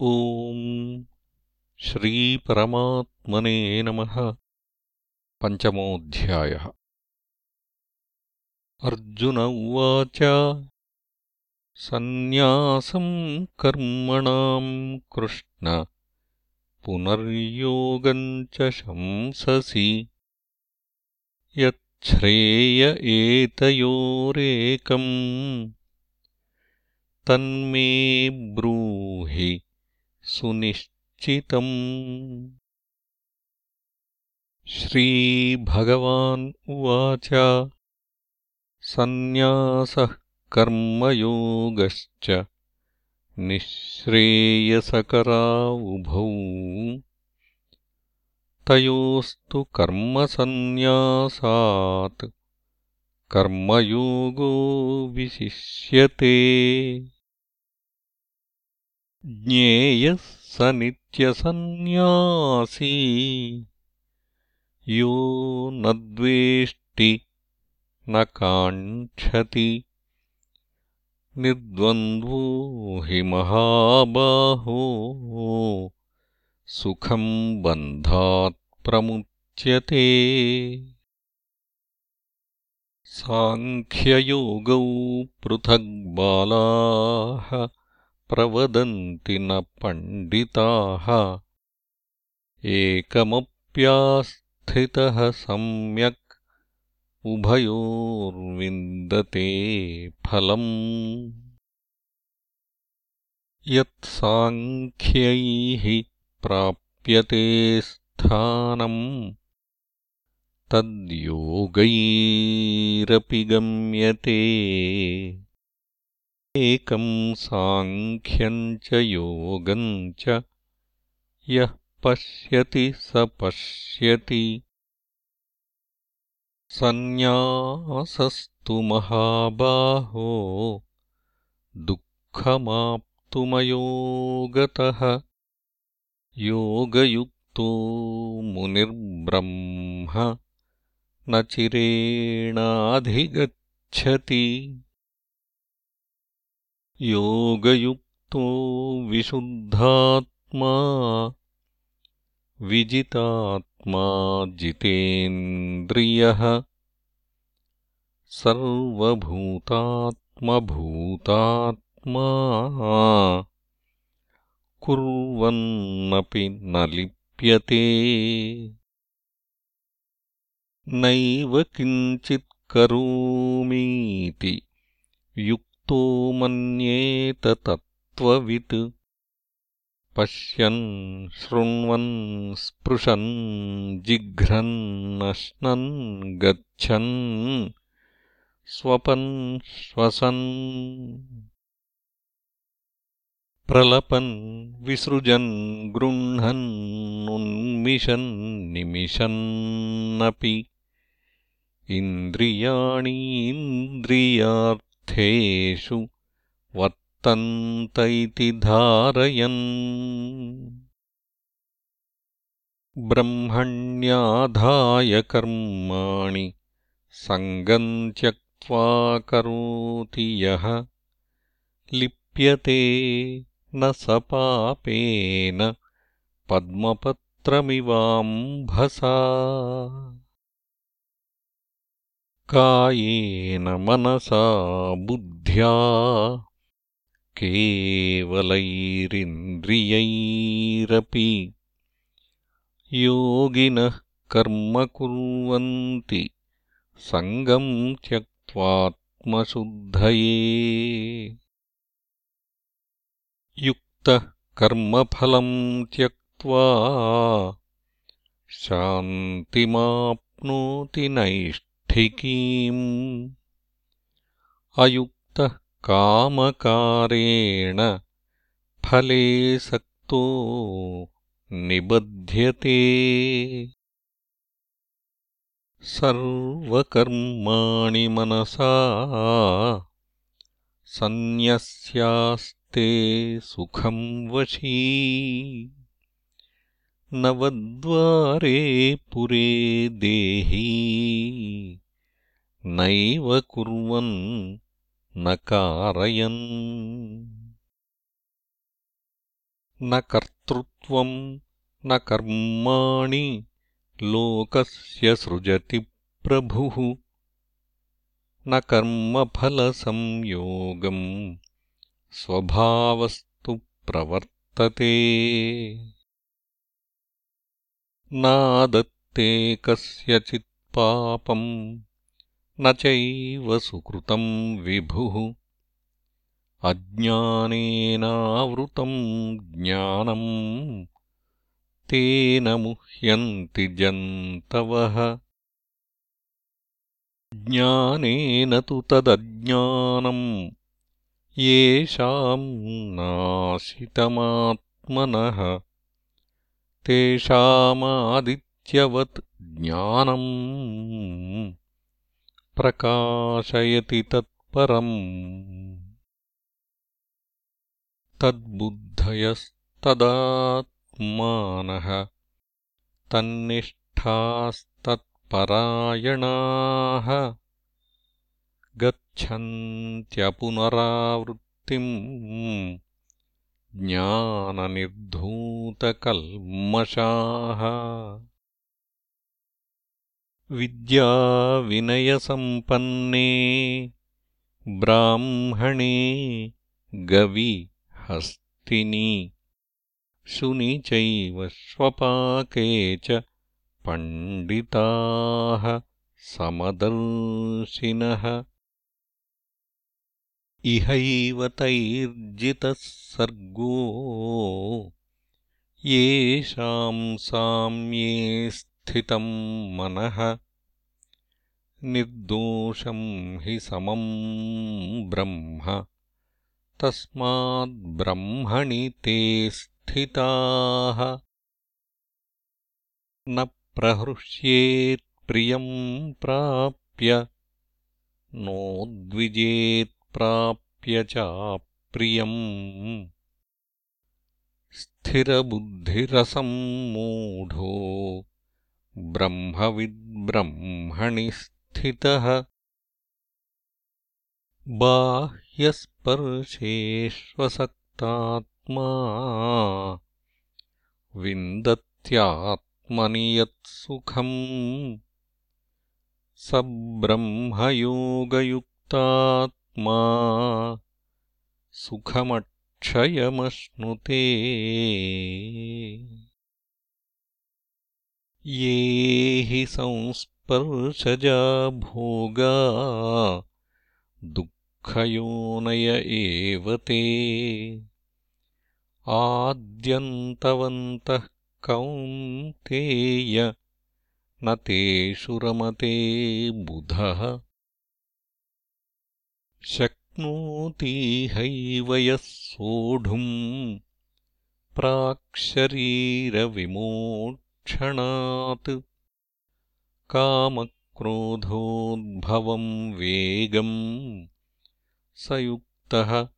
ॐ श्रीपरमात्मने नमः। पञ्चमोऽध्यायः। अर्जुन उवाच सन्न्यासम् कर्मणाम् कृष्ण पुनर्योगम् च शंससि। यच्छ्रेय एतयोरेकम् तन्मे ब्रूहि सुनिश्चितम्। श्रीभगवान् उवाच। सन्न्यासः कर्मयोगश्च। निःश्रेयसकरा उभौ। तयोस्तु कर्मसन्न्यासात्। कर्मयोगो विशिष्यते ज्ञेयः स नित्यसन्न्यासी यो न द्वेष्टि न काङ्क्षति। निर्द्वन्द्वो हि महाबाहो। सुखम् बन्धात् प्रमुच्यते। साङ्ख्ययोगौ पृथग्बालाः प्रवदन्ति न पण्डिताः। एकमप्यास्थितः सम्यक् उभयोर्विन्दते फलम्। यत्साङ्ख्यैः प्राप्यते स्थानम् तद्योगैरपि गम्यते एकम् साङ्ख्यम् च योगम् च। यः पश्यति स पश्यति। सन्न्यासस्तु महाबाहो दुःखमाप्तुमयोगतः। योगयुक्तो मुनिर्ब्रह्म न चिरेणाधिगच्छति योगयुक्तो विशुद्धात्मा विजितात्मा जितेन्द्रियः सर्वभूतात्मभूतात्मा कुर्वन्नपि न लिप्यते। नैव किञ्चित् करोमीति मन्येत तत्त्ववित्। पश्यन् शृण्वन् स्पृशन् जिघ्रन्नश्नन् गच्छन् स्वपन् श्वसन्। प्रलपन् विसृजन् गृह्णन्नुन्मिषन् निमिषन्नपि इन्द्रियाणीन्द्रियार्थेषु वर्तन्त इति धारयन्। ब्रह्मण्याधाय कर्माणि सङ्गम् त्यक्त्वा करोति यः। लिप्यते न स पापेन पद्मपत्रमिवाम्भसा कायेन मनसा बुद्ध्या। केवलैरिन्द्रियैरपि योगिनः कर्म कुर्वन्ति सङ्गम् त्यक्त्वात्मशुद्धये। युक्तः कर्मफलम् त्यक्त्वा शान्तिमाप्नोति नैष्ठ अयुक्तः कामकारेण फले सक्तो निबध्यते। सर्वकर्माणि मनसा सन्न्यस्यास्ते सुखम् वशी। नवद्वारे पुरे देही नैव कुर्वन् न कारयन् न कर्तृत्वम् न कर्माणि लोकस्य सृजति प्रभुः। न कर्मफलसंयोगम् स्वभावस्तु प्रवर्तते। नादत्ते कस्यचित्पापम् न चैव सुकृतम् विभुः। अज्ञानेनावृतम् ज्ञानम् तेन मुह्यन्ति जन्तवः। ज्ञानेन तु तदज्ञानम् येषाम् नाशितमात्मनः। तेषामादित्यवत् ज्ञानम् प्रकाशयति तत्परम्। तद्बुद्धयस्तदात्मानः। तन्निष्ठास्तत्परायणाः। गच्छन्त्यपुनरावृत्तिम्। ज्ञाननिर्धूतकल्मषाः विद्याविनयसम्पन्ने ब्राह्मणे गवि हस्तिनि शुनि चैव श्वपाके च पण्डिताः समदर्शिनः। इहैव तैर्जितः सर्गो। येषाम् साम्ये स्थितम् मनः। निर्दोषम् हि समम् ब्रह्म। तस्माद्ब्रह्मणि ते स्थिताः। न प्रहृष्येत्प्रियम् प्राप्य नोद्विजेत्प्राप्य चाप्रियम् स्थिरबुद्धिरसम्मूढो ब्रह्मविद्ब्रह्मणि स्थितः बाह्यस्पर्शेष्वसक्तात्मा विन्दत्यात्मनि यत्सुखम् स ब्रह्मयोगयुक्तात्मा सुखमक्षयमश्नुते ये हि संस्पर्शजा भोगा। दुःखयोनय एव ते। आद्यन्तवन्तः कौन्तेय न तेषु रमते बुधः। शक्नोतीहैव यः सोढुम् प्राक्शरीरविमोक्षणात् कामक्रोधोद्भवम् वेगम् स युक्तः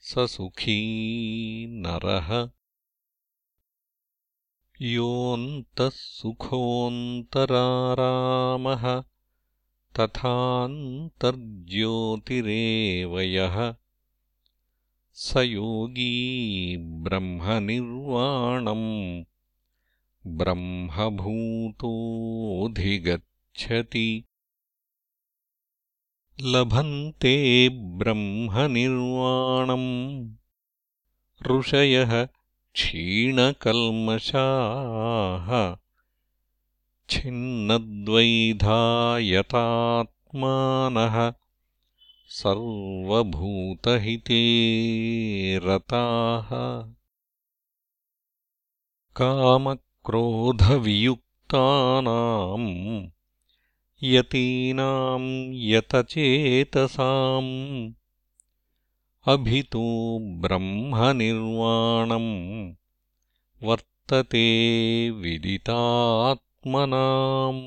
स सुखी नरः। योऽन्तः सुखोऽन्तरारामः तथान्तर्ज्योतिरेव यः। स योगी ब्रह्मनिर्वाणम् ब्रह्मभूतोऽधिगच्छति। लभन्ते ब्रह्मनिर्वाणम्। ऋषयः क्षीणकल्मषाः। छिन्नद्वैधायतात्मानः सर्वभूतहिते रताः कामक्रोधवियुक्तानाम् यतीनाम् यतचेतसाम् अभितो ब्रह्मनिर्वाणम् वर्तते विदितात्मनाम्।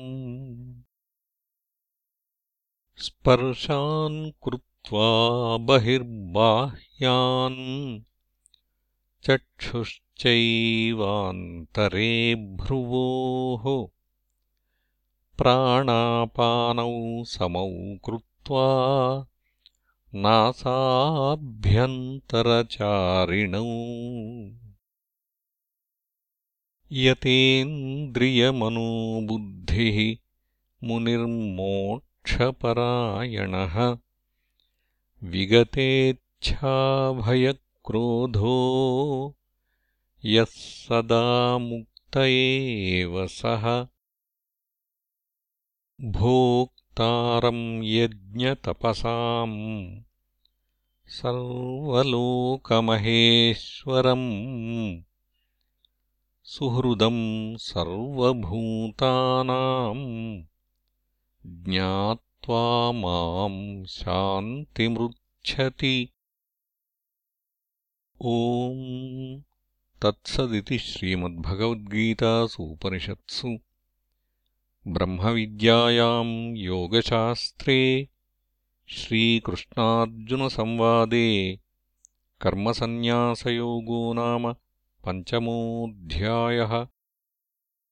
स्पर्शान् कृत्वा बहिर्बाह्यान् चक्षुश्चैवान्तरे भ्रुवोः प्राणापानौ समौ कृत्वा नासाभ्यन्तरचारिणौ। यतेन्द्रियमनोबुद्धिः मुनिर्मोक्षपरायणः विगतेच्छाभयक्रोधो यः सदा मुक्त एव सः। भोक्तारम् यज्ञतपसाम् सर्वलोकमहेश्वरम् सुहृदम् सर्वभूतानाम् ज्ञात्वा माम् शान्तिमृच्छति ॐ तत्सदिति श्रीमद्भगवद्गीतासूपनिषत्सु। ब्रह्मविद्यायाम् योगशास्त्रे श्रीकृष्णार्जुनसंवादे कर्मसन्न्यासयोगो नाम पञ्चमोऽध्यायः